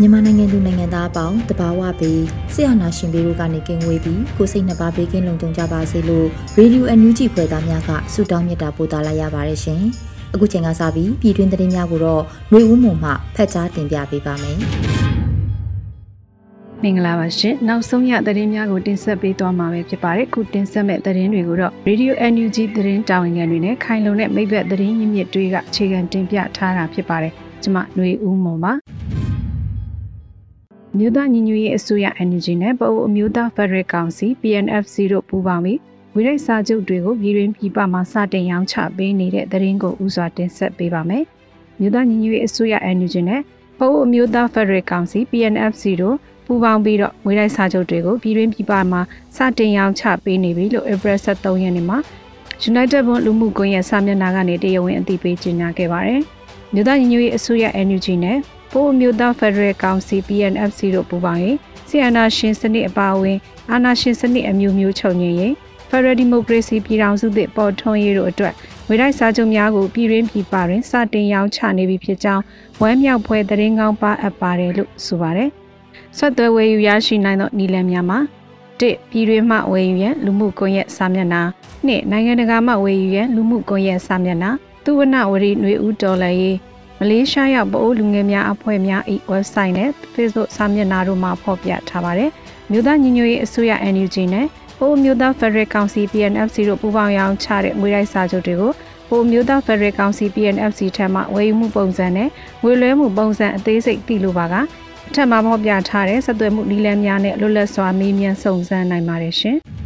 မြန်မာနိုင်ငံသူနိုင်ငံသားအပေါင်းတဘာဝပြီးဆရာနာရှင်ပြီးတို့ကနေကင်းဝေးပြီးကိုစိတ်နှပါဘေးကင်းလုံခြုံကြပါစေလို့ရေဒီယိုအန်ယူဂျီဖွယ်သားများကဆုတောင်းမေတ္တာပို့သလာရပါတယ်ရှင်။အခုချိန်ကစပြီးပြည်တွင်းသတင်းများကိုတော့ຫນွေဦးမုံမှဖတ်ကြားတင်ပြပေးပါမယ်။မင်္ဂလာပါရှင်။နောက်ဆုံးရသတင်းများကိုတင်ဆက်ပေးသွားမှာပဲဖြစ်ပါတယ်။ခုတင်ဆက်မဲ့သတင်းတွေကိုတော့ Radio NUG သတင်းတာဝန်ခံတွေနဲ့ခိုင်လုံတဲ့မိဘသတင်းရင်းမြစ်တွေကအခြေခံတင်ပြထားတာဖြစ်ပါတယ်။ကျွန်မຫນွေဦးမုံပါ။ မြို့သားညီညွတ်ရေးအစိုးရ NUG နဲ့ပအိုအမျိုးသားဖက်ဒရယ်ကောင်စီ PNFC တို့ပူးပေါင်းပြီးဝိရိတ်စာချုပ်တွေကိုပြည်တွင်းပြည်ပမှာစတင်ရောင်းချပေးနေတဲ့သတင်းကိုဥစွာတင်ဆက်ပေးပါမယ်။မြို့သားညီညွတ်ရေးအစိုးရ NUG နဲ့ပအိုအမျိုးသားဖက်ဒရယ်ကောင်စီ PNFC တို့ပူးပေါင်းပြီးတော့ဝိရိတ်စာချုပ်တွေကိုပြည်တွင်းပြည်ပမှာစတင်ရောင်းချပေးနေပြီလို့ April 23ရက်နေ့မှာ United Bond လူမှုကွန်ရက်စာမျက်နှာကနေတရားဝင်အသိပေးကြေညာခဲ့ပါတယ်။မြို့သားညီညွတ်ရေးအစိုးရ NUG နဲ့ ပိုအမျိုးသားဖက်ဒရယ်ကောင်စီ PNFC တို့ပူးပေါင်း၍ဆီယနာရှင်စနစ်အပါအဝင်အာဏာရှင်စနစ်အမျိုးမျိုးချုပ်ငြိမ်းရေးဖက်ဒရယ်ဒီမိုကရေစီပြည်ထောင်စုသစ်ပေါ်ထွန်းရေးတို့အတွက်ဝေတိုက်စာချုပ်များကိုပြည်ရင်းပြည်ပတွင်စတင်ရောင်းချနေပြီဖြစ်ကြောင်းဝမ်းမြောက်ဖွယ်သတင်းကောင်းပါအပ်ပါတယ်လို့ဆိုပါတယ်။ဆက်သွယ်ဝေယူရရှိနိုင်သောနီလန်များမှာတစ်ပြည်တွင်းမှဝေယူရန်လူမှုကွန်ရက်စာမျက်နှာနှစ်နိုင်ငံတကာမှဝေယူရန်လူမှုကွန်ရက်စာမျက်နှာသူဝနဝရီຫນွေဦးတော်လည်းရေးမ လေးရှားရောက်ပအိုးလူငယ်များအဖွဲ့များ၏ website နဲ့ Facebook စာမျက်နှာတို့မှာဖော်ပြထားပါတယ်။မြို့သားညီညွတ်ရေးအစိုးရ NUG နဲ့ပိုးမြို့သား Federal Council PNFC တို့ပူးပေါင်းရောင်းချတဲ့ငွေတိုက်စာချုပ်တွေကိုပိုးမြို့သား Federal Council PNFC ထံမှဝယ်ယူမှုပုံစံနဲ့ငွေလွှဲမှုပုံစံအသေးစိတ်သိလိုပါကအထက်မှာဖော်ပြထားတဲ့ဆက်သွယ်မှုနည်းလမ်းများနဲ့လွတ်လပ်စွာမေးမြန်းစုံစမ်းနိုင်ပါတယ်ရှင်။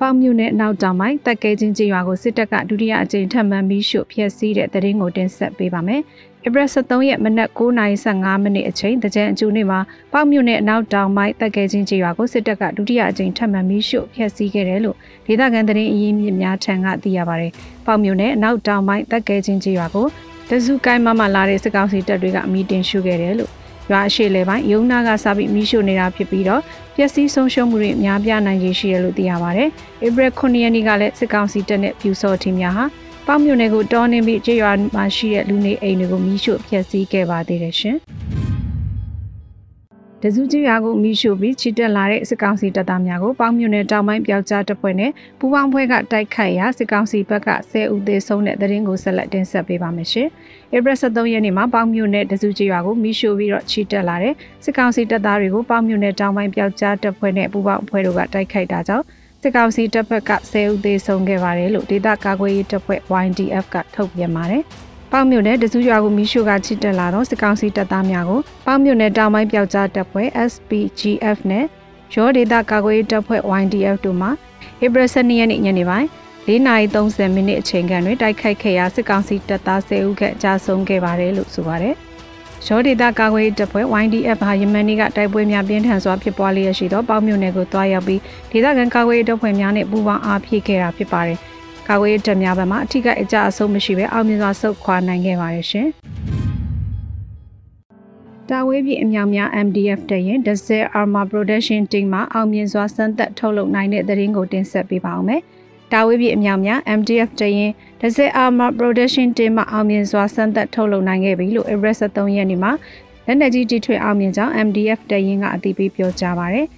ပေါမြို့နယ်နောက်တောင်ပိုင်းတက်ကဲချင်းကျေးရွာကိုစစ်တပ်ကဒုတိယအကြိမ်ထပ်မံပြီးရှို့ဖျက်ဆီးတဲ့တရင်ကိုတင်ဆက်ပေးပါမယ်။ဧပြီ23ရက်မနက်9:15မိနစ်အချိန်တကြံအကျူနေ့မှာပေါမြို့နယ်နောက်တောင်ပိုင်းတက်ကဲချင်းကျေးရွာကိုစစ်တပ်ကဒုတိယအကြိမ်ထပ်မံပြီးရှို့ဖျက်ဆီးခဲ့တယ်လို့ဒေသခံတရင်အရင်းမြစ်များထံကသိရပါတယ်။ပေါမြို့နယ်နောက်တောင်ပိုင်းတက်ကဲချင်းကျေးရွာကိုတစုကိုင်းမမလာတဲ့စစ်ကောင်စီတပ်တွေကမီတင်ရှုခဲ့တယ်လို့ ရွာအရှိလေပိုင်းယုံနာကစပြီးမိရှို့နေတာဖြစ်ပြီးတော့ပျက်စီးဆုံးရှုံးမှုတွေအများပြားနိုင်ခြေရှိတယ်လို့သိရပါတယ်။ဧပြီ9ရက်နေ့ကလည်းစစ်ကောင်စီတပ်နဲ့ပြူစော်ထီများဟာပေါမြို့နယ်ကိုတောင်းနှင်းပြီးကြေးရွာမှာရှိတဲ့လူနေအိမ်တွေကိုမိရှို့ဖျက်ဆီးခဲ့ပါသေးတယ်ရှင်။ တစုကြီးရွာကိုမိရှို့ပြီးချီတက်လာတဲ့စစ်ကောင်စီတပ်သားများကိုပေါင်းမြို့နယ်တောင်ပိုင်းပြောက်ကြားတပ်ဖွဲ့နဲ့ပူးပေါင်းဖွဲ့ကတိုက်ခိုက်ရာစစ်ကောင်စီဘက်က10ဦးသေဆုံးတဲ့တရင်ကိုဆက်လက်တင်ဆက်ပေးပါမယ်ရှင်။ဧပြီ23ရက်နေ့မှာပေါင်းမြို့နယ်တစုကြီးရွာကိုမိရှို့ပြီးတော့ချီတက်လာတဲ့စစ်ကောင်စီတပ်သားတွေကိုပေါင်းမြို့နယ်တောင်ပိုင်းပြောက်ကြားတပ်ဖွဲ့နဲ့ပူးပေါင်းဖွဲ့တို့ကတိုက်ခိုက်တာကြောင့်စစ်ကောင်စီတပ်ဖက်က10ဦးသေဆုံးခဲ့ပါတယ်လို့ဒေသကာကွယ်ရေးတပ်ဖွဲ့ YDF ကထုတ်ပြန်ပါတယ်။ ပေါမြို့နယ်တစုရွာကိုမီးရှို့ကချစ်တက်လာတော့စစ်ကောင်စီတပ်သားများကိုပေါမြို့နယ်တောင်ပိုင်းပျောက်ကြားတပ်ဖွဲ့ SPGF နဲ့ရောဒေသကာကွယ်ရေးတပ်ဖွဲ့ YDF တို့မှဧပြီ12ရက်နေ့ညနေပိုင်း4:30မိနစ်အချိန်ခန့်တွင်တိုက်ခိုက်ခဲ့ရာစစ်ကောင်စီတပ်သား10ဦးခန့်ကြာဆုံးခဲ့ပါတယ်လို့ဆိုပါတယ်။ရောဒေသကာကွယ်ရေးတပ်ဖွဲ့ YDF ဟာယမန်နီကတိုက်ပွဲများပြင်းထန်စွာဖြစ်ပွားလျက်ရှိသောပေါမြို့နယ်ကိုတွားရောက်ပြီးဒေသခံကာကွယ်ရေးတပ်ဖွဲ့များနဲ့ပူးပေါင်းအားဖြည့်ခဲ့တာဖြစ်ပါတယ်။ ကာကွယ်ရေးတပ်များဘက်မှအထူးကအကြအဆုံးမရှိဘဲအောင်မြင်စွာဆုတ်ခွာနိုင်ခဲ့ပါတယ်ရှင်။တာဝေးပြည်အမြောင်များ MDF တရင် Desert Armor Production Team မှအောင်မြင်စွာစမ်းသပ်ထုတ်လုပ်နိုင်တဲ့သတင်းကိုတင်ဆက်ပေးပါောင်းမယ်။တာဝေးပြည်အမြောင်များ MDF တရင် Desert Armor Production Team မှအောင်မြင်စွာစမ်းသပ်ထုတ်လုပ်နိုင်ခဲ့ပြီလို့ April 23ရက်နေ့မှာလက်နက်ကြီးတီထွေအောင်မြင်ကြောင်း MDF တရင်ကအသိပေးပြောကြားပါရယ်။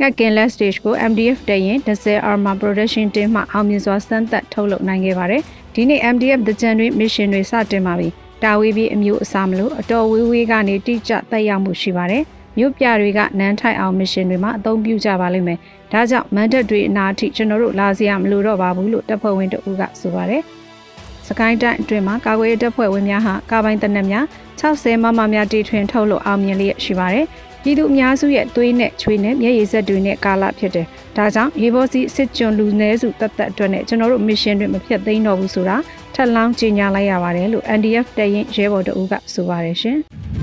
ငက်ကင်လက် stage ကို MDF တရင် Diesel Armor Production Team မှအောင်မြင်စွာစမ်းသပ်ထုတ်လုပ်နိုင်ခဲ့ပါတယ်။ဒီနေ့ MDF တကြံတွေ mission တွေစတင်ပါပြီ။တာဝေးပြီးအမျိုးအစားမလို့အတော်ဝေးဝေးကနေတိကျတက်ရောက်မှုရှိပါတယ်။မြို့ပြတွေကနန်းထိုက်အောင် mission တွေမှာအသုံးပြုကြပါလိမ့်မယ်။ဒါကြောင့်မန်တက်တွေအနာအထိကျွန်တော်တို့လာစရာမလိုတော့ပါဘူးလို့တပ်ဖွဲ့ဝင်တို့ကဆိုပါတယ်။စကိုင်းတိုင်းအတွင်းမှာကာကွယ်ရေးတပ်ဖွဲ့ဝင်များဟာကာပိုင်းတနက်များ60မမများတီထွင်ထုတ်လို့အောင်မြင်လျက်ရှိပါတယ်။ ပြည်သူအများစုရဲ့သွေးနဲ့ချွေးနဲ့မျက်ရည်စက်တွေနဲ့ကာလဖြစ်တယ်။ဒါကြောင့်ရေဘောစီစစ်ကြွလူနည်းစုတတ်တတ်အတွက်နဲ့ကျွန်တော်တို့ mission တွေမဖြစ်သိမ်းတော့ဘူးဆိုတာထပ်လောင်းကြေညာလိုက်ရပါတယ်လို့ NDF တရင်ရဲဘော်တို့ကဆိုပါတယ်ရှင်။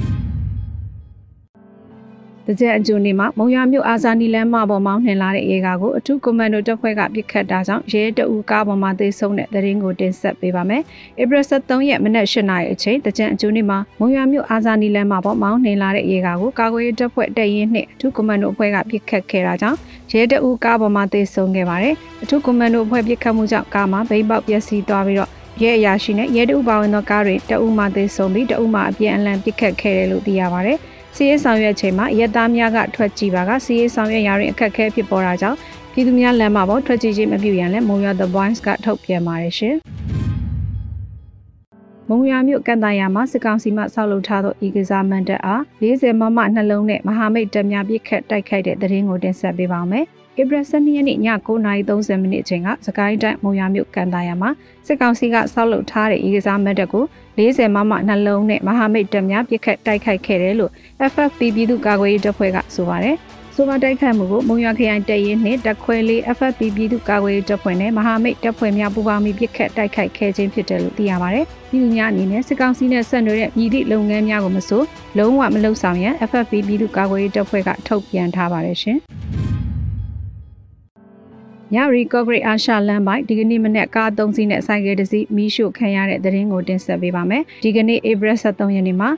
တကြအကျိုးနေမှာမုံရမြို့အာဇာနီလမ်းမပေါ်မောင်းနှင်လာတဲ့ရေကာကိုအထူးကွန်မန်ဒိုတပ်ဖွဲ့ကပစ်ခတ်တာကြောင့်ရဲတအူကားပေါ်မှာသေဆုံးတဲ့တရင်ကိုတင်ဆက်ပေးပါမယ်။ဧပြီ23ရက်မနက်8နာရီအချိန်တကြအကျိုးနေမှာမုံရမြို့အာဇာနီလမ်းမပေါ်မောင်းနှင်လာတဲ့ရေကာကိုကာကွယ်ရေးတပ်ဖွဲ့တရင်နှင့်အထူးကွန်မန်ဒိုအဖွဲ့ကပစ်ခတ်ခဲ့တာကြောင့်ရဲတအူကားပေါ်မှာသေဆုံးခဲ့ပါတယ်။အထူးကွန်မန်ဒိုအဖွဲ့ပစ်ခတ်မှုကြောင့်ကားမှာဗိမ်းပေါက်ပျက်စီးသွားပြီးတော့ရဲအရာရှိနဲ့ရဲတအူပါဝင်သောကားတွေတအူမှသေဆုံးပြီးတအူမှအပြန်အလှန်ပစ်ခတ်ခဲ့တယ်လို့သိရပါတယ်။ စီးရေးဆောင်ရွက်ချိန်မှာရက်သားများကထွက်ကြည့်ပါကစီးရေးဆောင်ရွက်ရာတွင်အခက်အခဲဖြစ်ပေါ်တာကြောင့်ပြည်သူများလမ်းမပေါ်ထွက်ကြည့်ခြင်းမပြုရန်လည်းမုံရ The Boys ကထုတ်ပြန်ပါတယ်ရှင်။မုံရမြို့ကန်တရာမှာစစ်ကောင်စီမှဆောက်လုပ်ထားသောဤကစားမန်တပ်အား40မမနှလုံးနဲ့မဟာမိတ်တပ်များပြစ်ခတ်တိုက်ခိုက်တဲ့တရင်ကိုတင်ဆက်ပေးပါမယ်။ဧပြီ12ရက်နေ့ည9:30မိနစ်အချိန်ကစကိုင်းတိုင်းမုံရမြို့ကန်တာယာမှာစစ်ကောင်စီကဆောက်လုပ်ထားတဲ့ဤကစားမတ်တပ်ကို 40မမနှလုံးနဲ့မဟာမိတ်တပ်များပြစ်ခတ်တိုက်ခိုက်ခဲ့တယ်လို့ FFP ပြည်သူ့ကာကွယ်ရေးတပ်ဖွဲ့ကဆိုပါတယ်။ဆိုပါတိုက်ခိုက်မှုကိုမုံရခရိုင်တရင်နှင့်တက်ခွဲလေး FFP ပြည်သူ့ကာကွယ်ရေးတပ်ဖွဲ့နဲ့မဟာမိတ်တပ်ဖွဲ့များပူးပေါင်းပြီးပြစ်ခတ်တိုက်ခိုက်ခဲ့ခြင်းဖြစ်တယ်လို့သိရပါတယ်။ပြည်သူများအနေနဲ့စစ်ကောင်စီနဲ့ဆက်နွယ်တဲ့မြည်သည့်လုပ်ငန်းများကိုမဆိုလုံးဝမလုပ်ဆောင်ရန် FFP ပြည်သူ့ကာကွယ်ရေးတပ်ဖွဲ့ကထုတ်ပြန်ထားပါတယ်ရှင်။ ညရီကော့ဂရိတ်အာရှလမ်းပိုင်းဒီကနေ့မနေ့ကား၃စီးနဲ့ဆိုင်ကယ်တစ်စီးမီးရှို့ခံရတဲ့သတင်းကိုတင်ဆက်ပေးပါမယ်။ဒီကနေ့ဧပြီ23ရက်နေ့မှာ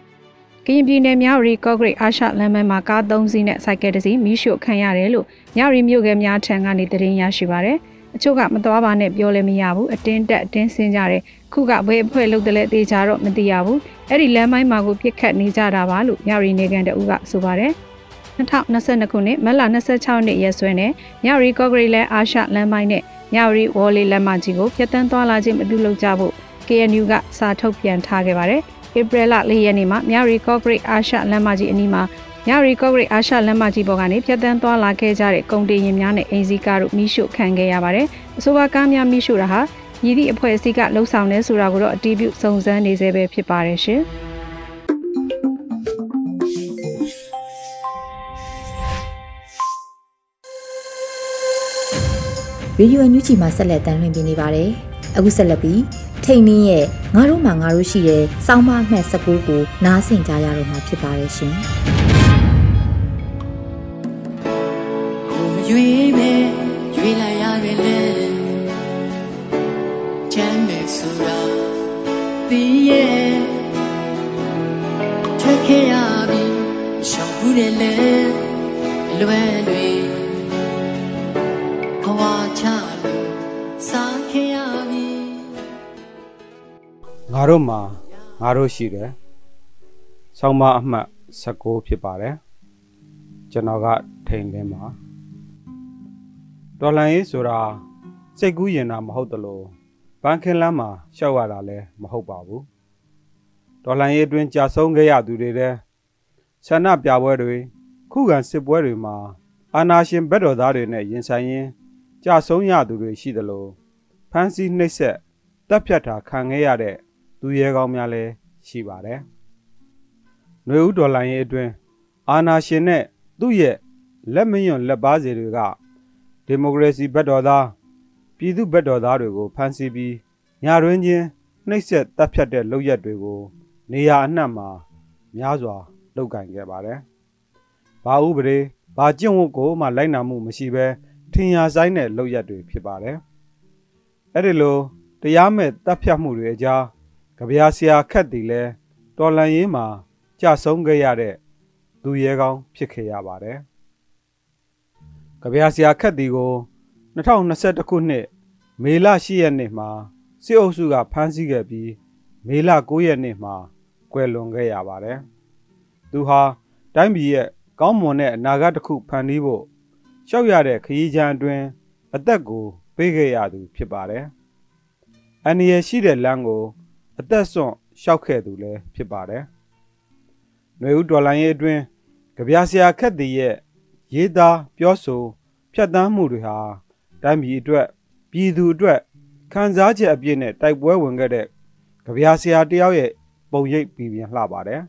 ကရင်ပြည်နယ်မြောက်ရီကော့ဂရိတ်အာရှလမ်းပိုင်းမှာကား၃စီးနဲ့ဆိုင်ကယ်တစ်စီးမီးရှို့ခံရတယ်လို့မြောက်ရီမြို့ကများထံကနေသတင်းရရှိပါရယ်။အချို့ကမတော်ပါနဲ့ပြောလည်းမရဘူးအတင်းတက်အတင်းဆင်းကြတယ်ခုကဘယ်အဖွဲ့လုပ်တယ်လဲတေချာတော့မသိရဘူးအဲ့ဒီလမ်းပိုင်းမှာကိုပြစ်ခတ်နေကြတာပါလို့မြောက်ရီနေကန်တအူးကဆိုပါတယ် 2022ခုနှစ်မတ်လ26နှစ်ရက်စွဲနဲ့မြောက်ရီကော့ဂရိတ်လဲအာရှလမ်းပိုင်းနဲ့မြောက်ရီဝေါ်လီလမ်းမကြီးကိုဖျက်ဆီးသွားလာခြင်းမပြုလုပ်ကြဖို့ KNU ကစာထုတ်ပြန်ထားခဲ့ပါတယ်။ဧပြီလ၄ရက်နေ့မှာမြောက်ရီကော့ဂရိတ်အာရှလမ်းမကြီးအနီးမှာမြောက်ရီကော့ဂရိတ်အာရှလမ်းမကြီးပေါ်ကနေဖျက်ဆီးသွားလာခဲ့ကြတဲ့ကုန်တင်ယာဉ်များနဲ့အင်စီကားတို့မိရှုခံခဲ့ရပါတယ်။အဆိုပါကားများမိရှုတာဟာရည်သည့်အဖွဲ့အစည်းကလှုံ့ဆော်နေဆိုတာကိုတော့အတီးပြုစုံစမ်းနေသေးပဲဖြစ်ပါတယ်ရှင်။ ရေဒီယိုအန်ယူဂျီမှာဆက်လက်တင်ပြနေပါတယ်။အခုဆက်လက်ပြီးထိန်နင်းရဲ့ငါတို့မှငါတို့ရှိတဲ့စောင်းမအမှတ်19ကိုနားဆင်ကြရတော့မှာဖြစ်ပါတယ်ရှင်။ ငါတို့မှာငါတို့ရှိတယ်။ဆောင်းပါအမှတ်16ဖြစ်ပါတယ်။ကျွန်တော်ကထိန်လင်းပါ။တော်လန်ရေးဆိုတာစိတ်ကူးရင်တာမဟုတ်တလို့ဘန်ခင်လမ်းမှာရှောက်ရတာလည်းမဟုတ်ပါဘူး။တော်လန်ရေးအတွင်းကြာဆုံးခဲ့ရသူတွေတဲ့ဆန္ဒပြပွဲတွေခုခံစစ်ပွဲတွေမှာအာနာရှင်ဘက်တော်သားတွေနဲ့ရင်ဆိုင်ရင်း ကြာဆုံးရသူတွေရှိသလိုဖမ်းဆီးနှိပ်စက်တပ်ဖြတ်တာခံခဲ့ရတဲ့သူရဲကောင်းများလည်းရှိပါတယ်။ຫນွေဦးဒေါ်လာရဲ့အတွင်းအာနာရှင်နဲ့သူ့ရဲ့လက်မညွန့်လက်ပါစီတွေကဒီမိုကရေစီဘက်တော်သားပြည်သူဘက်တော်သားတွေကိုဖမ်းဆီးပြီးညာတွင်ချင်းနှိပ်စက်တပ်ဖြတ်တဲ့လုပ်ရက်တွေကို နေရာအနှံ့မှာများစွာလုပ်ကင်ခဲ့ပါတယ်။ဘာဥပဒေဘာကျင့်ဝတ်ကိုမှလိုက်နာမှုမရှိဘဲ ထင်ရှားဆိုင်တဲ့လုပ်ရက်တွေဖြစ်ပါတယ်။အဲ့ဒီလိုတရားမဲ့တပ်ဖြတ်မှုတွေအကြားကြပြာဆရာခက်တီလဲတော်လန်ရေးမှာကြဆုံးခဲ့ရတဲ့သူရဲကောင်းဖြစ်ခဲ့ရပါတယ်။ကြပြာဆရာခက်တီကို2021ခုနှစ်မေလ10ရက်နေ့မှာစစ်အုပ်စုကဖမ်းဆီးခဲ့ပြီးမေလ9ရက်နေ့မှာကွယ်လွန်ခဲ့ရပါတယ်။သူဟာတိုင်းပြည်ရဲ့ကောင်းမွန်တဲ့အနာဂတ်တစ်ခုဖန်တီးဖို့ ရှောက်ရတဲ့ခရီးချမ်းအတွင်းအသက်ကိုပေးခဲ့ရသူဖြစ်ပါတယ်။အန္တရာယ်ရှိတဲ့လမ်းကို အသက်စွန့်ရှောက်ခဲ့သူလည်းဖြစ်ပါတယ်။ຫນွေဦးဒေါ်လာရေးအတွင်းကြပြဆရာခက်တီရဲ့ရေးသားပြောဆိုဖြတ်သန်းမှုတွေဟာတိုင်းပြည်အတွက်ပြည်သူအတွက်ခံစားချက်အပြည့်နဲ့တိုက်ပွဲဝင်ခဲ့တဲ့ကြပြဆရာတယောက်ရဲ့ပုံရိပ်ပြည်ပြန်လှပါတယ်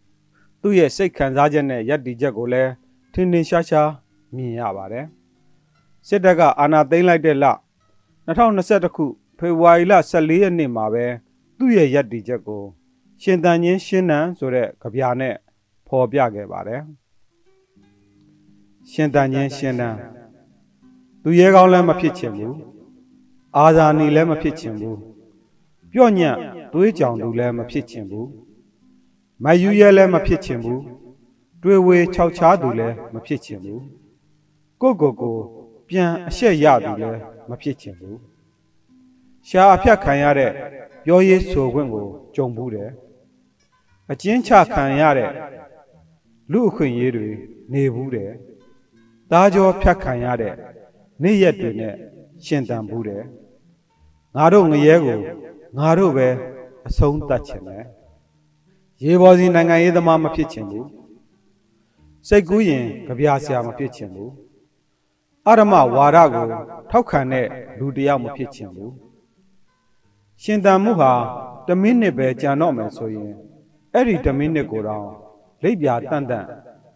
။သူ့ရဲ့စိတ်ခံစားချက်နဲ့ယက်တီချက်ကိုလည်းထင်ထင်ရှားရှား မြင်ရပါတယ်။စစ်တပ်ကအာဏာသိမ်းလိုက်တဲ့လ2021ခုဖေဖော်ဝါရီလ14ရက်နေ့မှာပဲသူ့ရဲ့ယက်တီချက်ကို ရှင်တန်ချင်းရှင်းနံဆိုတဲ့ကြပြနဲ့ဖော်ပြခဲ့ပါတယ်။ရှင်တန်ချင်းရှင်းနံသူရဲကောင်းလည်းမဖြစ်ချင်ဘူး။အာဇာနည်လည်းမဖြစ်ချင်ဘူး။ပြော့ညံ့သွေးကြောင်သူလည်းမဖြစ်ချင်ဘူး။မယူရဲလည်းမဖြစ်ချင်ဘူး။တွေဝေခြောက်ချားသူလည်းမဖြစ်ချင်ဘူး။ ကိုကိုကိုပြန်အရှက်ရသူလည်းမဖြစ်ချင်ဘူး။ရှားအဖြတ်ခံရတဲ့ပြောရေးဆိုခွင့်ကိုကြုံဘူးတယ်။အကျဉ်းချခံရတဲ့လူအခွင့်အရေးတွေနေဘူးတယ်။သားကြောဖြတ်ခံရတဲ့နေ့ရက်တွေနဲ့ရှင်တန်ဘူးတယ်။ငါတို့ငရဲကိုငါတို့ပဲအဆုံးသတ်ချင်တယ်။ရေပေါ်စီနိုင်ငံရေးသမားမဖြစ်ချင်ဘူး။စိတ်ကူးရင်ကြပြဆရာမဖြစ်ချင်ဘူး။ အရမဝါဒကို ထောက်ခံတဲ့လူတစ်ယောက်မဖြစ်ချင်ဘူး။ရှင်တန်မှုဟာတမိနစ်ပဲကြာတော့မယ်ဆိုရင်အဲ့ဒီတမိနစ်ကိုတော့လိပ်ပြာတန့်တန့်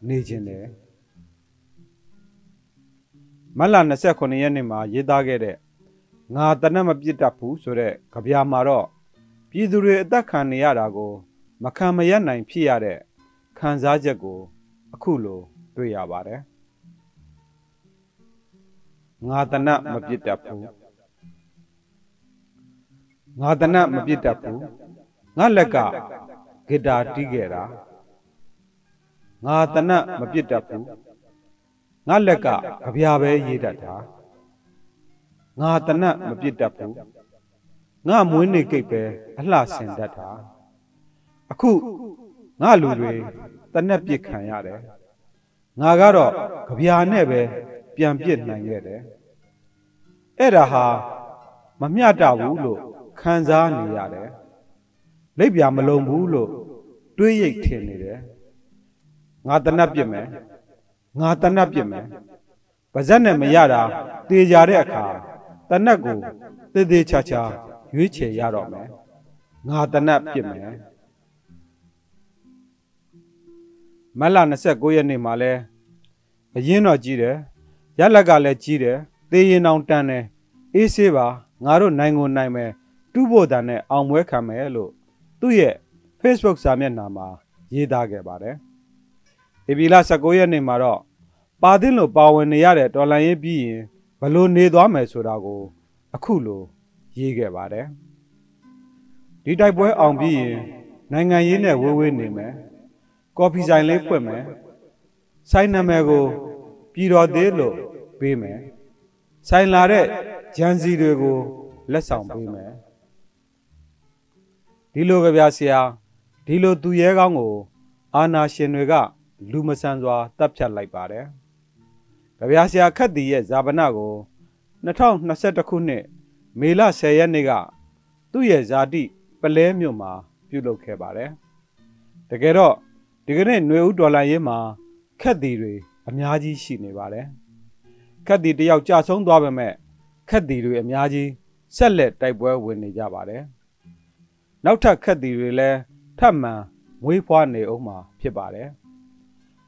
နေခြင်းတယ်မတ်လ29ရက်နေ့မှာရေးသားခဲ့တဲ့ငါတနက်မပြစ်တတ်ဘူးဆိုတဲ့ကြပြာမှာတော့ပြည်သူတွေအသက်ခံနေရတာကို မခံမရနိုင်ဖြစ်ရတဲ့ခံစားချက်ကို အခုလိုတွေ့ရပါတယ် ငါတနက်မပြစ်တတ်ဘူးငါတနက်မပြစ်တတ်ဘူးငါလက်ကဂီတာတီးခဲ့တာငါတနက်မပြစ်တတ်ဘူးငါလက်ကကြပြာပဲရေးတတ်တာငါတနတ်မပြစ်တတ်ဘူးငါမွေးနေကိတ်ပဲအလှဆင်တတ်တာအခုငါလူတွေတနက်ပြစ်ခံရတယ်ငါကတော့ကြပြာနဲ့ပဲ ပြန်ပြစ်နိုင်ခဲ့တယ်အဲ့ဒါဟာမမျှတဘူးလို့ခံစားနေရတယ်လက်ပြမလုံးဘူးလို့တွေးရိတ်ထင်နေတယ်ငါတနတ်ပြစ်မယ်ငါတနတ်ပြစ်မယ်ပါဇက်နဲ့မရတာတေကြတဲ့အခါတနတ်ကိုသေသေးချာချာရွေးချယ်ရတော့မယ်ငါတနတ်ပြစ်မယ်မလ29ရက်နေ့မှာလဲအရင်တော့ကြီးတယ် ရက်လက်ကလည်းကြီးတယ်သေရင်အောင်တန်းတယ်အေးဆေးပါငါတို့နိုင်ကိုနိုင်မယ်တူးဖို့တန်နဲ့အောင်ပွဲခံမယ်လို့သူ့ရဲ့ Facebook စာမျက်နှာမှာရေးသားခဲ့ပါတယ်ဧပြီလ19ရက်နေ့မှာတော့ပါသင်းလို့ပါဝင်နေရတဲ့တော်လန်ရေးပြီးရင်ဘလို့နေသွားမယ်ဆိုတာကို အခုလိုရေးခဲ့ပါတယ်ဒီတိုက်ပွဲအောင်ပြီးရင်နိုင်ငံရေးနဲ့ဝေးဝေးနေမယ်ကော်ဖီဆိုင်လေးဖွင့်မယ်ဆိုင်နာမည်ကို ပြည်တော်သေးလို့ပေးမယ်ဆိုင်လာတဲ့ဂျန်စီတွေကိုလက်ဆောင်ပေးမယ်ဒီလိုကြပြဆရာဒီလိုသူရဲကောင်းကို အာနာရှင်တွေက လူမဆန်စွာတပ်ဖြတ်လိုက်ပါတယ်။ကြပြာဆရာခတ်တီရဲ့ဇာပနာကို2021ခုနှစ်မေလ10ရက်နေ့ကသူ့ရဲ့ဇာတိပလဲမြို့မှာပြုလုပ်ခဲ့ပါတယ်။တကယ်တော့ဒီကနေ့ຫນွေဦးဒေါ်လာရေးမှာခက်တီတွေ အများကြီးရှိနေပါတယ်။ခက်တီတယောက်ကြာဆုံးသွားပေမဲ့ခက်တီတွေအများကြီးဆက်လက်တိုက်ပွဲဝင်နေကြပါတယ်။နောက်ထပ်ခက်တီတွေလည်းထပ်မံမွေးဖွားနေအောင်မှာဖြစ်ပါတယ်။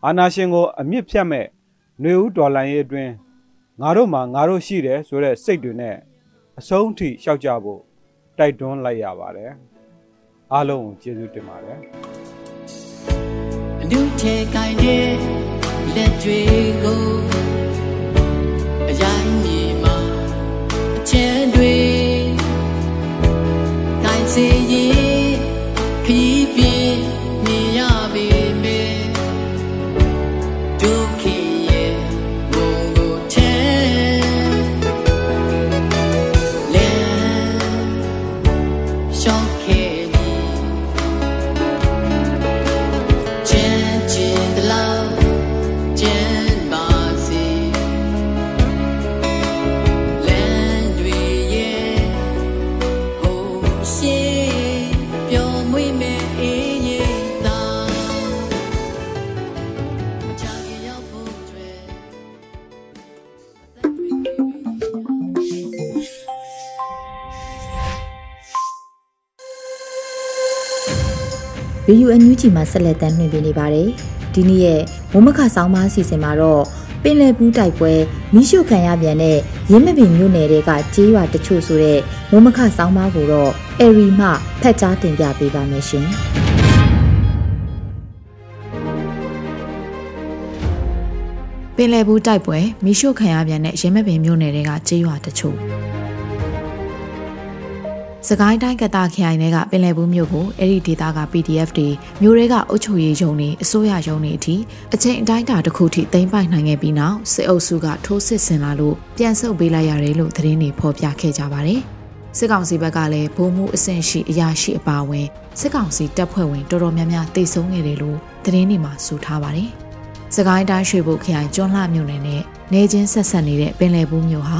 အာနာရှင်ကိုအမြင့်ဖြတ်မဲ့ຫນွေဦးဒေါ်လာရေးအတွင်းငါတို့မှာငါတို့ရှိတယ်ဆိုတဲ့စိတ်တွေနဲ့အဆုံးထိရှောက်ကြဖို့တိုက်တွန်းလိုက်ရပါတယ်အားလုံးကိုကျေးဇူးတင်ပါတယ်အနုထဲကိုင်း တဲ့လက်တွေကိုအရိုင်းမြေမှာအချမ်းတွေကိုင်းစေရင်ခီးပြ ရှိပျော်မွေ့မဲ့အေးရတာမချခင်ရောက်ဖို့တွေ့ရေယူအန်ယူဂျီမှာဆက်လက်တမ်းနှင်ပြနေပါတယ်ဒီနေ့ရဲ့မုံမခဆောင်းပါးအစီအစဉ်မှာတော့ပ င်လယ်ဘူးတိုက်ပွဲမိရှုခံရပြန်တဲ့ရင်းမပင်မြို့နယ်တွေကကြေးရွာတချို့ဆိုတဲ့မုံမခဆောင်းပါးကိုတော့အရီမှဖက်ကြားတင်ပြပေးပါမယ်ရှင်ပင်လယ်ဘူးတိုက်ပွဲမိရှုခံရပြန်တဲ့ရင်းမပင်မြို့နယ်တွေကကြေးရွာတချို့ စကိုင်းတိုင်းကတာခရိုင်တွေကပင်လယ်ဘူးမြို့ကိုအဲ့ဒီဒေသက PDF တွေမြို့တွေကအုပ်ချုပ်ရေးရုံးတွေအစိုးရရုံးတွေအထိအချိန်အတိုင်းအတာတစ်ခုထိသိမ်းပိုက်နိုင်ခဲ့ပြီးနောက်စစ်အုပ်စုကထိုးစစ်ဆင်လာလို့ပြန်ဆုတ်ပေးလိုက်ရတယ်လို့သတင်းတွေဖော်ပြခဲ့ကြပါတယ်စစ်ကောင်စီဘက်ကလည်းဗိုလ်မှူးအဆင့်ရှိအရာရှိအပါအဝင်စစ်ကောင်စီတပ်ဖွဲ့ဝင်တော်တော်များများတိတ်ဆုံးခဲ့တယ်လို့သတင်းတွေမှာဆိုထားပါတယ်။စကိုင်းတိုင်းရွှေဘုတ်ခရိုင်ကျွန်းလှမြို့နယ်နဲ့နေချင်းဆက်ဆက်နေတဲ့ပင်လယ်ဘူးမြို့ဟာ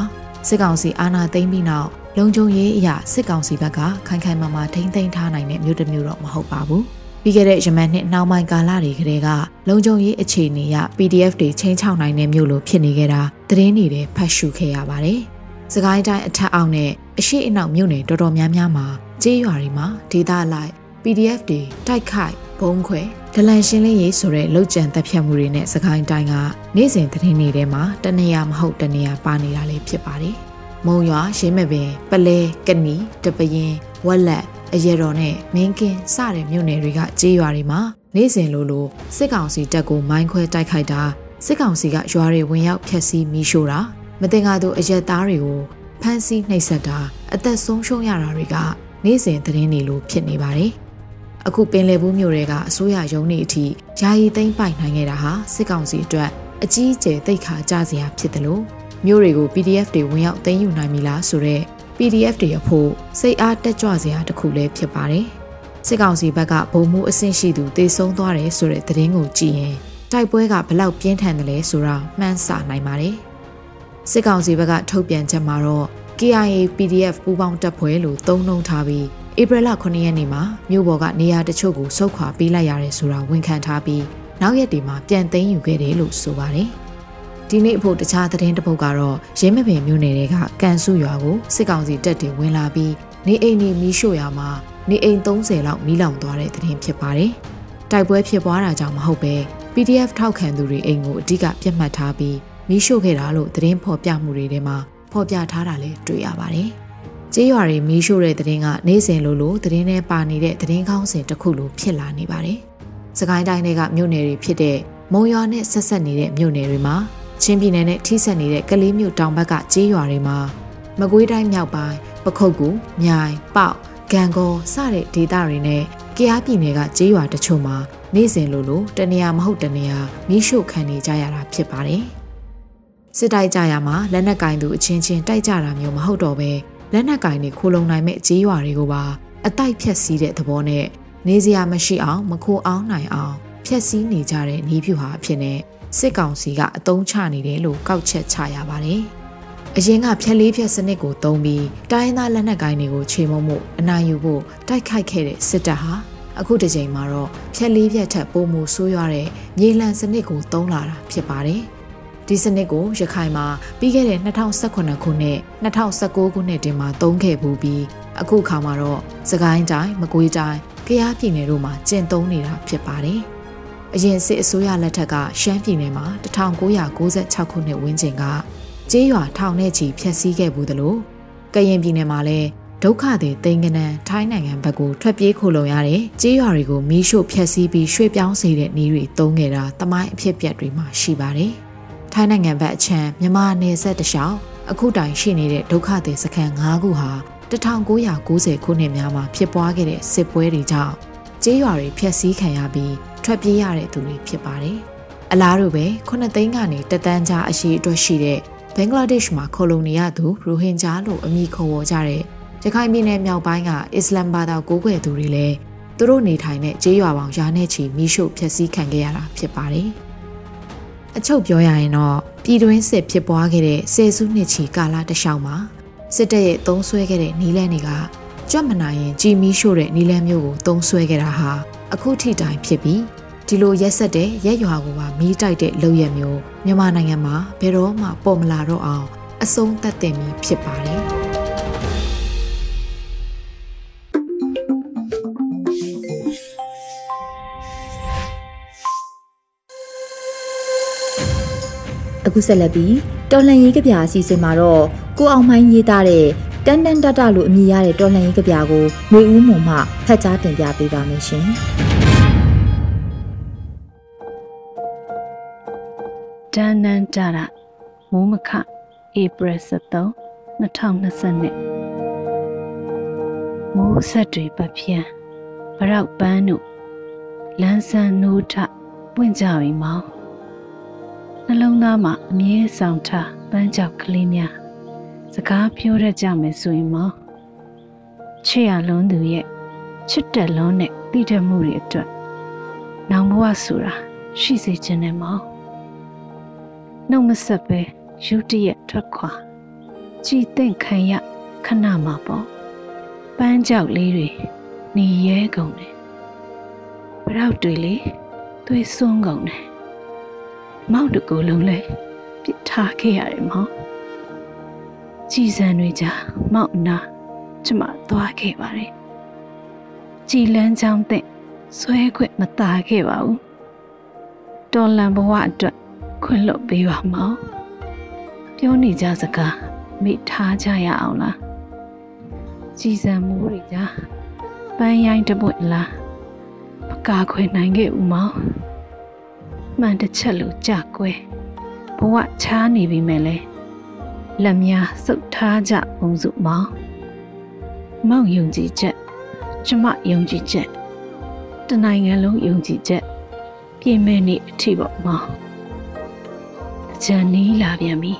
စစ်ကောင်စီအာဏာသိမ်းပြီးနောက် လုံခြုံရေးအရာစစ်ကောင်စီဘက်ကခိုင်ခိုင်မာမာထိမ့်သိမ်းထားနိုင်တဲ့မြို့တစ်မြို့တော့မဟုတ်ပါဘူး။ပြီးခဲ့တဲ့ရမန်နှစ်နှောင်းပိုင်းကာလတွေကတည်းကလုံခြုံရေးအခြေအနေအရ PDF တွေချင်းချောက်နိုင်တဲ့မြို့လိုဖြစ်နေကြတာသတင်းတွေလည်းဖတ်ရှုခဲ့ရပါတယ်။စကိုင်းတိုင်းအထက်အောင်နဲ့အရှိအနောက်မြို့နယ်တော်တော်များများမှာကြေးရွာတွေမှာဒေသလိုက် PDF တွေတိုက်ခိုက်ဘုံခွဲဒလန်ရှင်းလင်းရေးဆိုတဲ့လောက်ကျန်တပ်ဖြတ်မှုတွေနဲ့စကိုင်းတိုင်းကနေ့စဉ်သတင်းတွေထဲမှာတနေရာမဟုတ်တနေရာပါနေတာလည်းဖြစ်ပါတယ်။ မုံရွာရင်းမပင်ပလဲကနီတပရင်ဝက်လက်အရတော်နဲ့မင်းကင်းစတဲ့မြို့နယ်တွေကကြေးရွာတွေမှာနေ့စဉ်လိုလိုစစ်ကောင်စီတပ်ကိုမိုင်းခွဲတိုက်ခိုက်တာစစ်ကောင်စီကရွာတွေဝင်ရောက်ဖျက်ဆီးမီးရှို့တာမတင်ကားသူအရက်သားတွေကိုဖမ်းဆီးနှိပ်စက်တာအသက်ဆုံးရှုံးရတာတွေကနေ့စဉ်သတင်းတွေလိုဖြစ်နေပါတယ်။အခုပင်လယ်ဘူးမြို့တွေကအစိုးရရုံးတွေအထိယာယီသိမ်းပိုက်နိုင်ခဲ့တာဟာစစ်ကောင်စီအတွက်အကြီးအကျယ်တိတ်ခါကြစရာဖြစ်တယ်လို့ မြို့တွေကို PDF တွေဝင်ရောက်သိမ်းယူနိုင်ပြီလားဆိုတော့ PDF တွေအဖို့စိတ်အားတက်ကြွစရာတစ်ခုလည်းဖြစ်ပါတယ်။စစ်ကောင်စီဘက်ကဗုံမှုအဆင့်ရှိသူတေဆုံးသွားတယ်ဆိုတဲ့သတင်းကိုကြည့်ရင်တိုက်ပွဲကဘလောက်ပြင်းထန်တယ်လဲဆိုတာမှန်းဆနိုင်ပါတယ်။စစ်ကောင်စီဘက်ကထုတ်ပြန်ချက်မှာတော့ KIA PDF ပူးပေါင်းတပ်ဖွဲ့လို့သုံးနှုံထားပြီးဧပြီလ9ရက်နေ့မှာမြို့ပေါ်ကနေရာတချို့ကိုဆုတ်ခွာပေးလိုက်ရတယ်ဆိုတာဝန်ခံထားပြီးနောက်ရက်တွေမှာပြန်သိမ်းယူခဲ့တယ်လို့ဆိုပါတယ်။ ဒီနေ့အဖို့တခြားသတင်းတစ်ပုဒ်ကတော့ရင်းမပင်မြို့နယ်တွေကကန်စုရွာကိုစစ်ကောင်စီတပ်တွေဝင်လာပြီးနေအိမ်တွေမီးရှို့ရာမှာနေအိမ်30လောက်မီးလောင်သွားတဲ့သတင်းဖြစ်ပါတယ်။တိုက်ပွဲဖြစ်ပွားတာကြောင့်မဟုတ်ပဲ PDF ထောက်ခံသူတွေအိမ်ကိုအဓိကပြတ်မှတ်ထားပြီးမီးရှို့ခဲ့တာလို့သတင်းဖော်ပြမှုတွေထဲမှာဖော်ပြထားတာလည်းတွေ့ရပါတယ်။ကြေးရွာတွေမီးရှို့တဲ့သတင်းကနေ့စဉ်လိုလိုသတင်းထဲပါနေတဲ့သတင်းကောင်းစင်တစ်ခုလိုဖြစ်လာနေပါတယ်။စကိုင်းတိုင်းတွေကမြို့နယ်တွေဖြစ်တဲ့မုံရွာနဲ့ဆက်ဆက်နေတဲ့မြို့နယ်တွေမှာ ချင်းပြည်နယ်နဲ့ထိစပ်နေတဲ့ကလေးမြို့တောင်ဘက်ကကြေးရွာတွေမှာမကွေးတိုင်းမြောက်ပိုင်းပခုတ်ကူမြိုင်ပေါက်ဂံကောစတဲ့ဒေသတွေနဲ့ကယားပြည်နယ်ကကြေးရွာတချို့မှာနေ့စဉ်လိုလိုတနေရာမဟုတ်တနေရာမီးရှို့ခံနေကြရတာဖြစ်ပါတယ်။စစ်တိုက်ကြရမှာလက်နက်ကင်သူအချင်းချင်းတိုက်ကြတာမျိုးမဟုတ်တော့ပဲလက်နက်ကင်တွေခိုးလုံနိုင်မဲ့ကြေးရွာတွေကိုပါအတိုက်ဖြက်စီးတဲ့သဘောနဲ့နေစရာမရှိအောင်မခိုးအောင်နိုင်အောင်ဖြက်စီးနေကြတဲ့နေဖြူဟာအဖြစ်နဲ့ စစ်ကောင်စီကအတုံးချနေတယ်လို့ကောက်ချက်ချရပါတယ်။အရင်ကဖြက်လေးဖြက်စနစ်ကိုသုံးပြီးတိုင်းသားလက်နက်ကိုင်းတွေကိုခြေမုံမှုအနာယူဖို့တိုက်ခိုက်ခဲ့တဲ့စစ်တပ်ဟာအခုတစ်ချိန်မှာတော့ဖြက်လေးဖြက်ထက်ပိုမိုဆိုးရွားတဲ့မြေလံစနစ်ကိုသုံးလာတာဖြစ်ပါတယ်။ဒီစနစ်ကိုရခိုင်မှာပြီးခဲ့တဲ့2018ခုနှစ်2019ခုနှစ်တင်မှာသုံးခဲ့ဘူးပြီးအခုခါမှာတော့စကိုင်းတိုင်းမကွေးတိုင်းကယားပြည်နယ်တို့မှာကျင့်သုံးနေတာဖြစ်ပါတယ်။ အရင်စစ်အစိုးရလက်ထက်ကရှမ်းပြည်နယ်မှာ1996ခုနှစ်ဝန်းကျင်ကကျေးရွာထောင်နဲ့ချီဖျက်ဆီးခဲ့ဘူးသလိုကရင်ပြည်နယ်မှာလည်းဒုက္ခတွေတိမ်ကနန်ထိုင်းနိုင်ငံဘက်ကိုထွက်ပြေးခိုလုံရတဲ့ကျေးရွာတွေကိုမီးရှို့ဖျက်ဆီးပြီးရွှေ့ပြောင်းစေတဲ့နည်းတွေသုံးခဲ့တာတမိုင်းအဖြစ်ပြက်တွေမှာရှိပါတယ်။ထိုင်းနိုင်ငံဘက်အချမ်းမြန်မာနယ်စပ်တလျှောက်အခုတိုင်ရှိနေတဲ့ဒုက္ခတွေစခန်း၅ခုဟာ1990ခုနှစ်များမှာဖြစ်ပွားခဲ့တဲ့စစ်ပွဲတွေကြောင့် ကျေးရွာတွေဖျက်ဆီးခံရပြီးထွက်ပြေးရတဲ့သူတွေဖြစ်ပါတယ်။အလားတူပဲ9သိန်းကနေတသန်းကြားအရှိအတွက်ရှိတဲ့ဘင်္ဂလားဒေ့ရှ်မှာခိုလုံနေရသူရိုဟင်ဂျာလို့အမည်ခေါ်ဝေါ်ကြတဲ့ရခိုင်ပြည်နယ်မြောက်ပိုင်းကအစ္စလမ်ဘာသာကိုးကွယ်သူတွေလည်းသူတို့နေထိုင်တဲ့ကျေးရွာပေါင်းရာနဲ့ချီမိရှုဖျက်ဆီးခံခဲ့ရတာဖြစ်ပါတယ်။အချုပ်ပြောရရင်တော့ပြည်တွင်းစစ်ဖြစ်ပွားခဲ့တဲ့ဆယ်စုနှစ်ချီကာလတစ်လျှောက်မှာစစ်တပ်ရဲ့သုံးဆွဲခဲ့တဲ့နီးလန်းတွေက ကြွတ်မနိုင်ရင်ကြည်မီရှို့တဲ့နီလန်းမျိုးကိုသုံးဆွဲခဲ့တာဟာအခုထိတိုင်ဖြစ်ပြီးဒီလိုရက်ဆက်တဲ့ရက်ရွာကိုပါမီးတိုက်တဲ့လုပ်ရက်မျိုးမြန်မာနိုင်ငံမှာဘယ်တော့မှပေါ်မလာတော့အောင်အဆုံးသတ်တင်ပြီးဖြစ်ပါတယ်အခုဆက်လက်ပြီးတော်လှန်ရေးကဗျာအစီအစဉ်မှာတော့ကိုအောင်မိုင်းရေးသားတဲ့ တန်တန်တတလို့အမည်ရတဲ့တော်လှန်ရေးကဗျာကိုမျိုးဦးမုံမှဖတ်ကြားတင်ပြပေးပါမယ်ရှင်။တန်တန်တတမိုးမခဧပြီ23 2020မိုးဆက်တွေပပြန်းဗရောက်ပန်းတို့လန်းဆန်းနိုးထပွင့်ကြပြီမောင်နှလုံးသားမှာအမြဲဆောင်ထားပန်းကြောက်ကလေးများ စကားပြောရကြမယ်ဆိုရင်မောင်ချစ်ရလွန်းသူရဲ့ချစ်တက်လွန်းတဲ့တိတက်မှုတွေအတွက်နောင်ဘဝဆိုတာရှိစေခြင်းနဲ့မောင်နှုတ်မဆက်ပဲရုတ်တရက်ထွက်ခွာကြည်သင့်ခံရခဏမှာပေါ့ပန်းကြောက်လေးတွေหนีရဲကုန်တယ်ဗရောက်တွေလေသွေးစွန်းကုန်တယ်မောက်တကူလုံးလဲပြစ်ထားခဲ့ရတယ်မောင် ကြည်စံတွေကြာမောက်နာကျမသွားခဲ့ပါတယ်ကြည်လန်းချောင်းတဲ့ဆွဲခွင့်မตาခဲ့ပါဘူးတော်လန်ဘဝအတွက်ခွင့်လွတ်ပေးပါမောင်ပြောနေကြစကားမိထားကြရအောင်လားကြည်စံမိုးတွေကြာပန်းရိုင်းတပွင့်လားပကာခွေနိုင်ခဲ့ဦးမောင်မှန်တစ်ချက်လို့ကြကွယ်ဘဝချားနေပြီမဲ့လဲ လက်များစုပ်ထားကြပုံစုမောင်မောင်ယုံကြည်ချက်ကျမယုံကြည်ချက်တနိုင်ငံလုံးယုံကြည်ချက်ပြင်မဲ့နေအထိပေါ့မောင်ကြံနီးလာပြန်ပြီ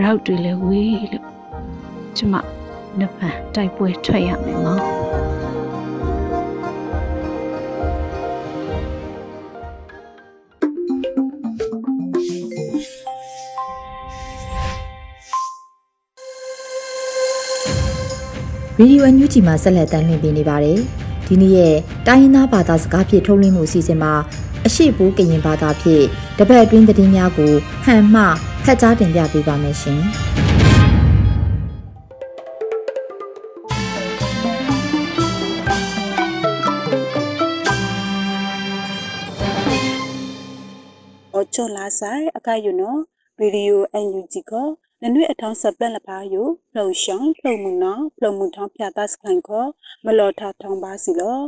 ရောက်တွေလည်းဝေးလို့ကျမနှစ်ဖန်တိုက်ပွဲထွက်ရမယ်မောင် ရေဒီယိုအန်ယူဂျီမှာဆက်လက်တမ်းလှည့်ပေးနေပါတယ်ဒီနေ့ရဲ့တိုင်းရင်းသားဘာသာစကားဖြင့်ထုတ်လွှင့်မှုအစီအစဉ်မှာအရှိပိုးကရင်ဘာသာဖြင့်တပတ်အတွင်းသတင်းများကိုဟန်မှဖတ်ကြားတင်ပြပေးပါမယ်ရှင်အချောလာဆိုင်အခါယူနော်ရေဒီယိုအန်ယူဂျီက နနွေအထောင်းစပလန်လပါယိုဖလုံရှောင်းဖလုံမှုနော်ဖလုံမှုထောင်းဖြာသစခိုင်ခောမလော်ထထောင်းပါစီလော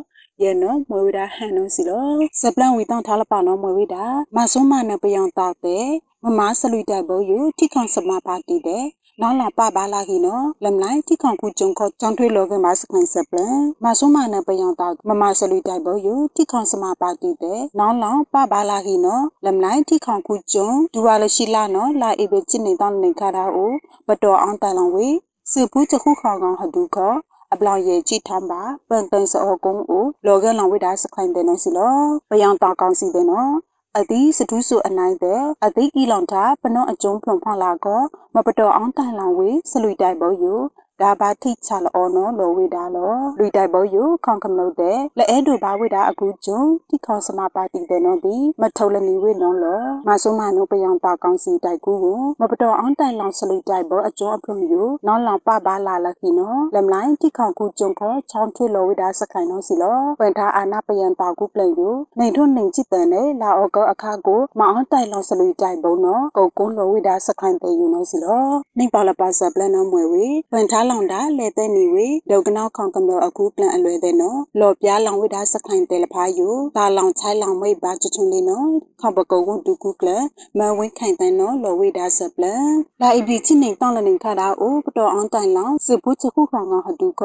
ယေနောမွေဝဒဟန်နိုစီလောစပလန်ဝီတောင်းထားလပါနော်မွေဝဒမဆုံမနပယောင်တောက်တဲ့မမဆလူတိုက်ဘောယူထိခေါင်စမပါတီတဲ့ နောင်လာပပါလာခီနော်လမ်လိုက်ထိခေါင်ခုကျုံခေါကြောင်းထွေးလောကမစခိုင်စပလန်မဆုံမနပယောင်တောက်မမဆလူတိုက်ဘောယူထိခေါင်စမပါတီတဲ့နောင်လောင်ပပါလာခီနော်လမ်လိုက်ထိခေါင်ခုကျုံဒူဝါလရှိလာနော်လာအေဘချစ်နေတောင်းနေခါတာအိုဘတော်အောင်တိုင်လောင်ဝေစေဘူးချခုခေါကောင်ဟဒူခေါအပလောင်ရဲ့ကြည့်ထမ်းပါပန်တန်စောကုန်းကိုလောကလောင်ဝိဒါစခိုင်တဲ့နော်စီလောပယံတောက်ကောင်းစီတဲ့နော် အသည်စတုဆုအနိုင်တဲ့အသည်ဤလောင်တာပနောအကျုံးဖုံဖောက်လာကောမပတော်အောင်တိုင်လောင်ဝေစလွီတိုင်ဘောယူ ဒါဘာထိချလောနော်လောဝေဒါလောလူတိုက်ဘောယူခေါင်ကမလို့တဲ့လဲအဲဒူဘာဝေဒါအခုကျုံတိခေါစမပါတိတဲ့နော်ဒီမထုံလနေဝေနော်လောမဆုမနုပယံတာကောင်းစီတိုက်ကူကိုမပတော်အောင်တိုင်လောင်စလူတိုက်ဘောအကျုံးအဖုံယူနော်လောင်ပပါလာလခိနော်လမ်လိုင်းတိခေါကူကျုံခေါချောင်းထွေလောဝေဒါစခိုင်နော်စီလောပန်ထားအာနာပယံတာကူပလန်ယူနေထွန်းနေจิตတန်နဲ့လာအောကောအခါကိုမအောင်တိုင်လောင်စလူတိုက်ဘုံနော်ကုတ်ကုန်းလောဝေဒါစခိုင်တဲ့ယူနော်စီလောနေပါလပါစပလန်နော်မွေဝေပန်ထားလောင်တာလဲတဲ့နေဝေဒေါကနောက်ခေါင်ကမလို့အခုပလန်အလွယ်တဲ့နော်လော်ပြားလောင်ဝိဒါစခိုင်တယ်လဖာယူတာလောင်ချိုင်လောင်မိတ်ပါချွချွလေးနော်ခေါပကုံဝဒုကုကလမဝင်းခိုင်တဲ့နော်လော်ဝိဒါစပလန်လာအဘီချင်းနေတောင်းလနေခါတာအိုပတော်အောင်တိုင်လောင်စပုချခုခေါင်ကဟဒုက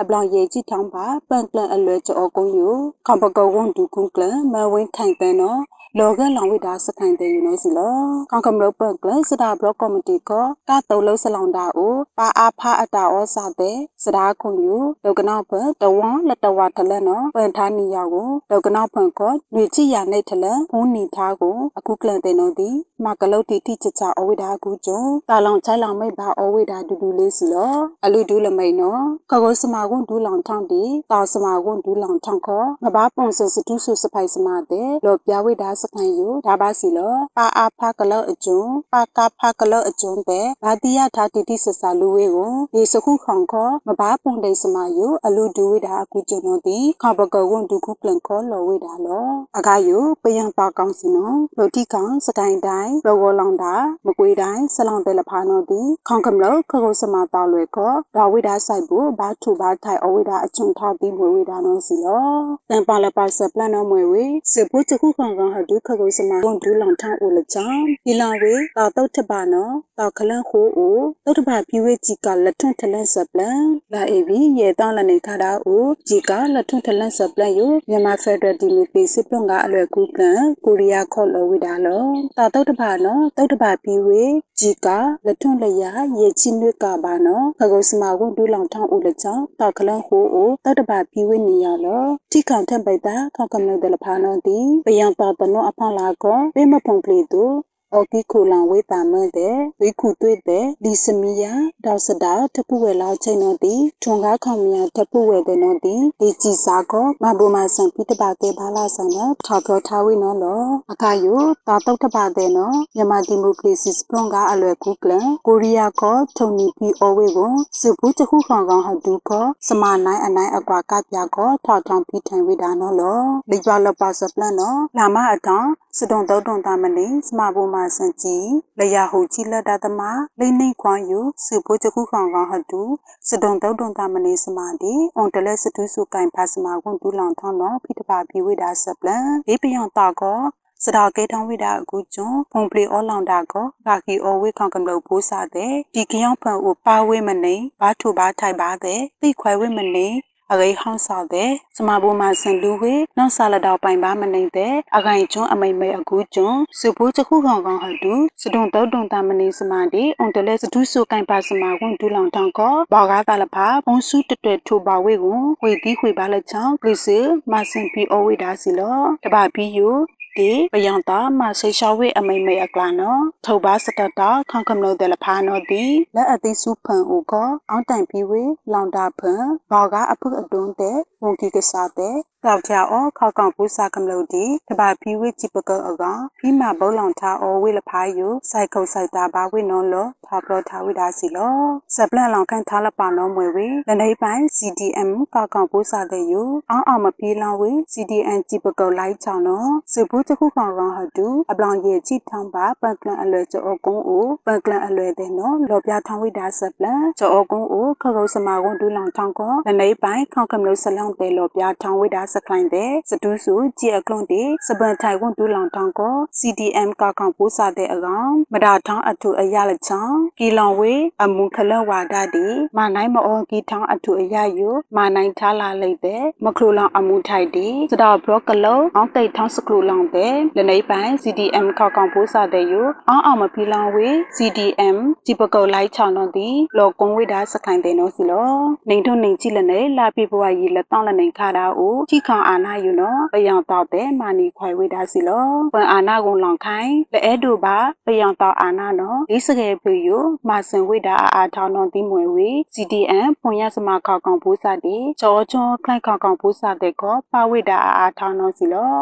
အပလောင်ရဲ့ကြည့်ထောင်းပါပန်ကလန်အလွယ်ကြောကုန်းယူခေါပကုံဝဒုကုကလမဝင်းခိုင်တဲ့နော် လောကလောင်ဝိဒါစခိုင်တဲ့ယူနေစီလောကောင်ကမလို့ပန်ကလစတာဘလော့ကော်မတီကကတုံလုံးစလောင်တာအိုပါအားဖာအတာဩစာတဲ့ စဒါခုံယူဒေါကနောက်ဖတဝလတဝထလနော်ပန်ထားနီယောကိုဒေါကနောက်ဖန်ကောຫນွေချီရနေထလဘုံနီထားကိုအခုကလန်တဲ့နော်ဒီမကလုတ်တီတိချချအဝိဒါကူကျုံတာလောင်ချိုင်လောင်မိတ်ဘာအဝိဒါဒူဒူလေးစီလောအလူဒူးလမိတ်နော်ခကောစမာကွန်ဒူးလောင်ထောင်းတီတာစမာကွန်ဒူးလောင်ထောင်းခေါ်ငဘာပုံစစတူးဆူစဖိုင်စမာတဲ့လောပြဝိဒါစခိုင်ယူဒါပါစီလောပါအာဖကလောအကျုံပါကဖကလောအကျုံတဲ့ဘာတိယထားတီတိဆဆလူဝေကိုဒီစခုခေါန်ခေါ်ငဘာပုံတိစမာယူအလူဒူဝိဒါကူကျုံနော်တီခဘကောကွန်ဒူခုပလန်ခေါ်လောဝိဒါလောအကယူပယံပါကောင်းစီနော်လိုတိကောင်စကိုင်းတိုင်းလောကောလောင်တာမကွေးတိုင်းဆလောင်တယ်လဖာနော်တီခေါန်ကမလောခခုစမာတောက်လွယ်ခေါ်ဒါဝိဒါဆိုင်ဘူးဘာထူဘာထိုင်အဝိဒါအချုံထောက်ပြီးမွေဝိဒါနော်စီလောတန်ပါလပါဆပလန်နော်မွေဝေစပုချခုခေါန်ကောင်ဟဒုခခုစမာကွန်ဒူလောင်ထောက်ဦးလချောင်းဒီလာဝေတောက်တုတ်ထပါနော်တောက်ခလန့်ခိုးဦးတုတ်ထပါပြွေကြီးကလက်ထွန်းထလန့်ဆပလန်လာအေဘီရေတောင်းလနေခါတာဦးကြီးကလက်ထွန်းထလန့်ဆပလန်ယူမြန်မာဖက်ဒရယ်ဒီမိုကရေစီပြည်ကအလွယ်ကူကံကိုရီးယားခေါ်လောဝိဒါလောတောက်တုတ်ထပါနော်တုတ်ထပါပြွေကြီးကလက်ထွန်းလျာရေချီနွေကပါနော်ခကုစမာကွန်ဒူလောင်ထောင်းဦးလက်ချောင်းတောက်ခလန့်ခိုးဦးတောက်တပါပြွေနေရလောတိကန်ထက်ပိတ်တာခေါကမလို့တယ်လဖာနော်တီပယံပါတနောအဖလာကောပေမဖုန်ကလေးတူ အော်ကီခိုလန်ဝေးတာမဲတဲ့ဝိခုတွေ့တဲ့လီစမီယာဒေါစဒါတပူဝဲလောက်ချိန်တော့ဒီထုံကားခေါမီယာတပူဝဲတဲ့နော်ဒီဒီကြည်စာကောမဘူမဆန်ပိတပါကေဘာလာဆန်နော်ထောက်ပြောထားဝိနော်လောအခါယိုတာတုတ်တပါတဲ့နော်မြန်မာဒီမိုကရေစီစပရွန်ကအလွယ်ကူကလန်ကိုရီးယားကောထုံနီပီအိုဝေကိုစပူတခုခေါင်ကောင်ဟဒူကောစမနိုင်အနိုင်အကွာကပြကောထောက်ထောင်ပြီးထိုင်ဝိတာနော်လောလိပါလပါစပလန်နော်လာမအတောင် စတုံတုတ်တုံတာမနေစမဘူမဆန်ကြီးလျာဟုကြီးလက်တာသမာလိမ့်နှိခွန်ယူစုဖို့ချခုခေါင်ကောင်ဟတူစတုံတုတ်တုံတာမနေစမဒီအွန်တလက်စတူးစုကင်ဖတ်စမကွန်ဒူလောင်ထောင်းတော့ဖိတပါပြေဝိတာဆပလန်ဘေးပြောင်တာကောစတာကေတောင်းဝိတာအခုကျွန်းဖုန်ပလီအောလောင်တာကောဂါကီအိုဝိခေါင်ကမလို့ပိုးစားတဲ့ဒီကြောင်ဖန်ကိုပါဝိမနေဘာထူဘာထိုက်ပါတဲ့သိခွဲဝိမနေ အဂိဟောင်းဆောက်တဲ့စမဘူမှာစင်လူဝေနောက်ဆာလတောက်ပိုင်ပါမနိုင်တဲ့အဂိုင်ကျွန်းအမိမ့်မဲအကူကျွန်းစဘူချခုခေါင်ကောင်ဟတူစတုံတုတ်တုံတာမနေစမတီအွန်တလဲစဒုဆုကင်ပါစမကွန်ဒူလောင်တောင်ကောဘောကားတာလဖာဘုံစုတတွဲထိုပါဝေကိုဝေတီခွေပါလက်ချောင်းကလစ်စမစင်ပီအဝေဒါစီလောတပါပီယို ဒီပယံတာမဆေရှာဝေအမိမေအကလာနော်ထုပ်ပါစတတာခန့်ကမလို့တယ်လဖာနော်ဒီလက်အသိစုဖန်ဦးကအောင်းတိုင်ပြီးဝေလောင်တာဖန်ဘောကအဖုအတွန်းတဲ့ဝန်ကြီးကစားတဲ့ ကောက်ချအောခောက်ကောင်ပူစာကမလို့ဒီတပါဖီဝေချိပကောအကောင်ဖီမာဘုံလောင်ထားအောဝေလဖာယူစိုက်ခုတ်စိုက်တာဘာဝေနော်လောထားပလောထားဝေတာစီလောစပလန်လောင်ခန့်ထားလပါနော်မွေဝေလနေပိုင်း CDM ကောက်ကောင်ပူစာတဲ့ယူအောင်းအောင်မပြေလောင်ဝေ CDN ချိပကောလိုက်ချောင်းနော်စဘူးတခုကောင်ကောင်ဟတူအပလောင်ရဲ့ချိထောင်းပါပန်ကလန်အလွယ်ကျော်ကုန်းအိုပန်ကလန်အလွယ်တဲ့နော်လောပြထောင်းဝေတာစပလန်ကျော်ကုန်းအိုခခုတ်စမာကွန်ဒူလောင်ထောင်းကောလနေပိုင်းခေါကမလို့ဆလောင်တဲ့လောပြထောင်းဝေတာစကလိုင်းတဲ့စတူးစုကြည်အကလွန်တေစပန်ထိုင်ကွန်ဒူလောင်ထောင်းကော CDM ကကောင်ပိုးစားတဲ့အကောင်မဒါထောင်းအထူအရလချောင်းကီလောင်ဝေအမုခလဝါဒတိမနိုင်မအောကီထောင်းအထူအရယူမနိုင်ထားလာလိုက်တဲ့မခလူလောင်အမှုထိုက်တိစတော်ဘလော့ကလုံးအောင်တိတ်ထောင်းစကလူလောင်တဲ့လနေပိုင်း CDM ကကောင်ပိုးစားတဲ့ယူအောင်အောင်မဖီလောင်ဝေ CDM ဒီပကောလိုက်ချောင်းတော့ဒီလောကွန်ဝေဒါစခိုင်တဲ့နော်စီလောနေထုံနေကြည့်လနေလာပြဘွားကြီးလက်တောင်းလနေခါတာဦးကြည့်ခေါင်အာနာယူနော်ပယောင်တော့တဲ့မာနီခွိုင်ဝေဒါစီလောပန်အာနာကုံလောင်ခိုင်လဲဒူပါပယောင်တော့အာနာနော်ဒီစကေပြယူမာစင်ဝေဒါအာအာထောင်းတော့ဒီမွေဝေ CDN ဖွန်ရစမခေါကောင်ဘူးစာတီချောချောခလိုက်ခေါကောင်ဘူးစာတဲ့ကောပါဝေဒါအာအာထောင်းတော့စီလော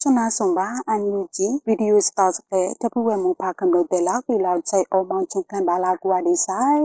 ချွန်းနာဆုံပါအန်ယူဂျီဗီဒီယိုစတောက်စတဲ့တပူဝဲမူဖာကံလို့တဲ့လောက်ပြီလောက်ချိတ်အောင်မောင်ချုံခံပါလာကွာဒီဆိုင်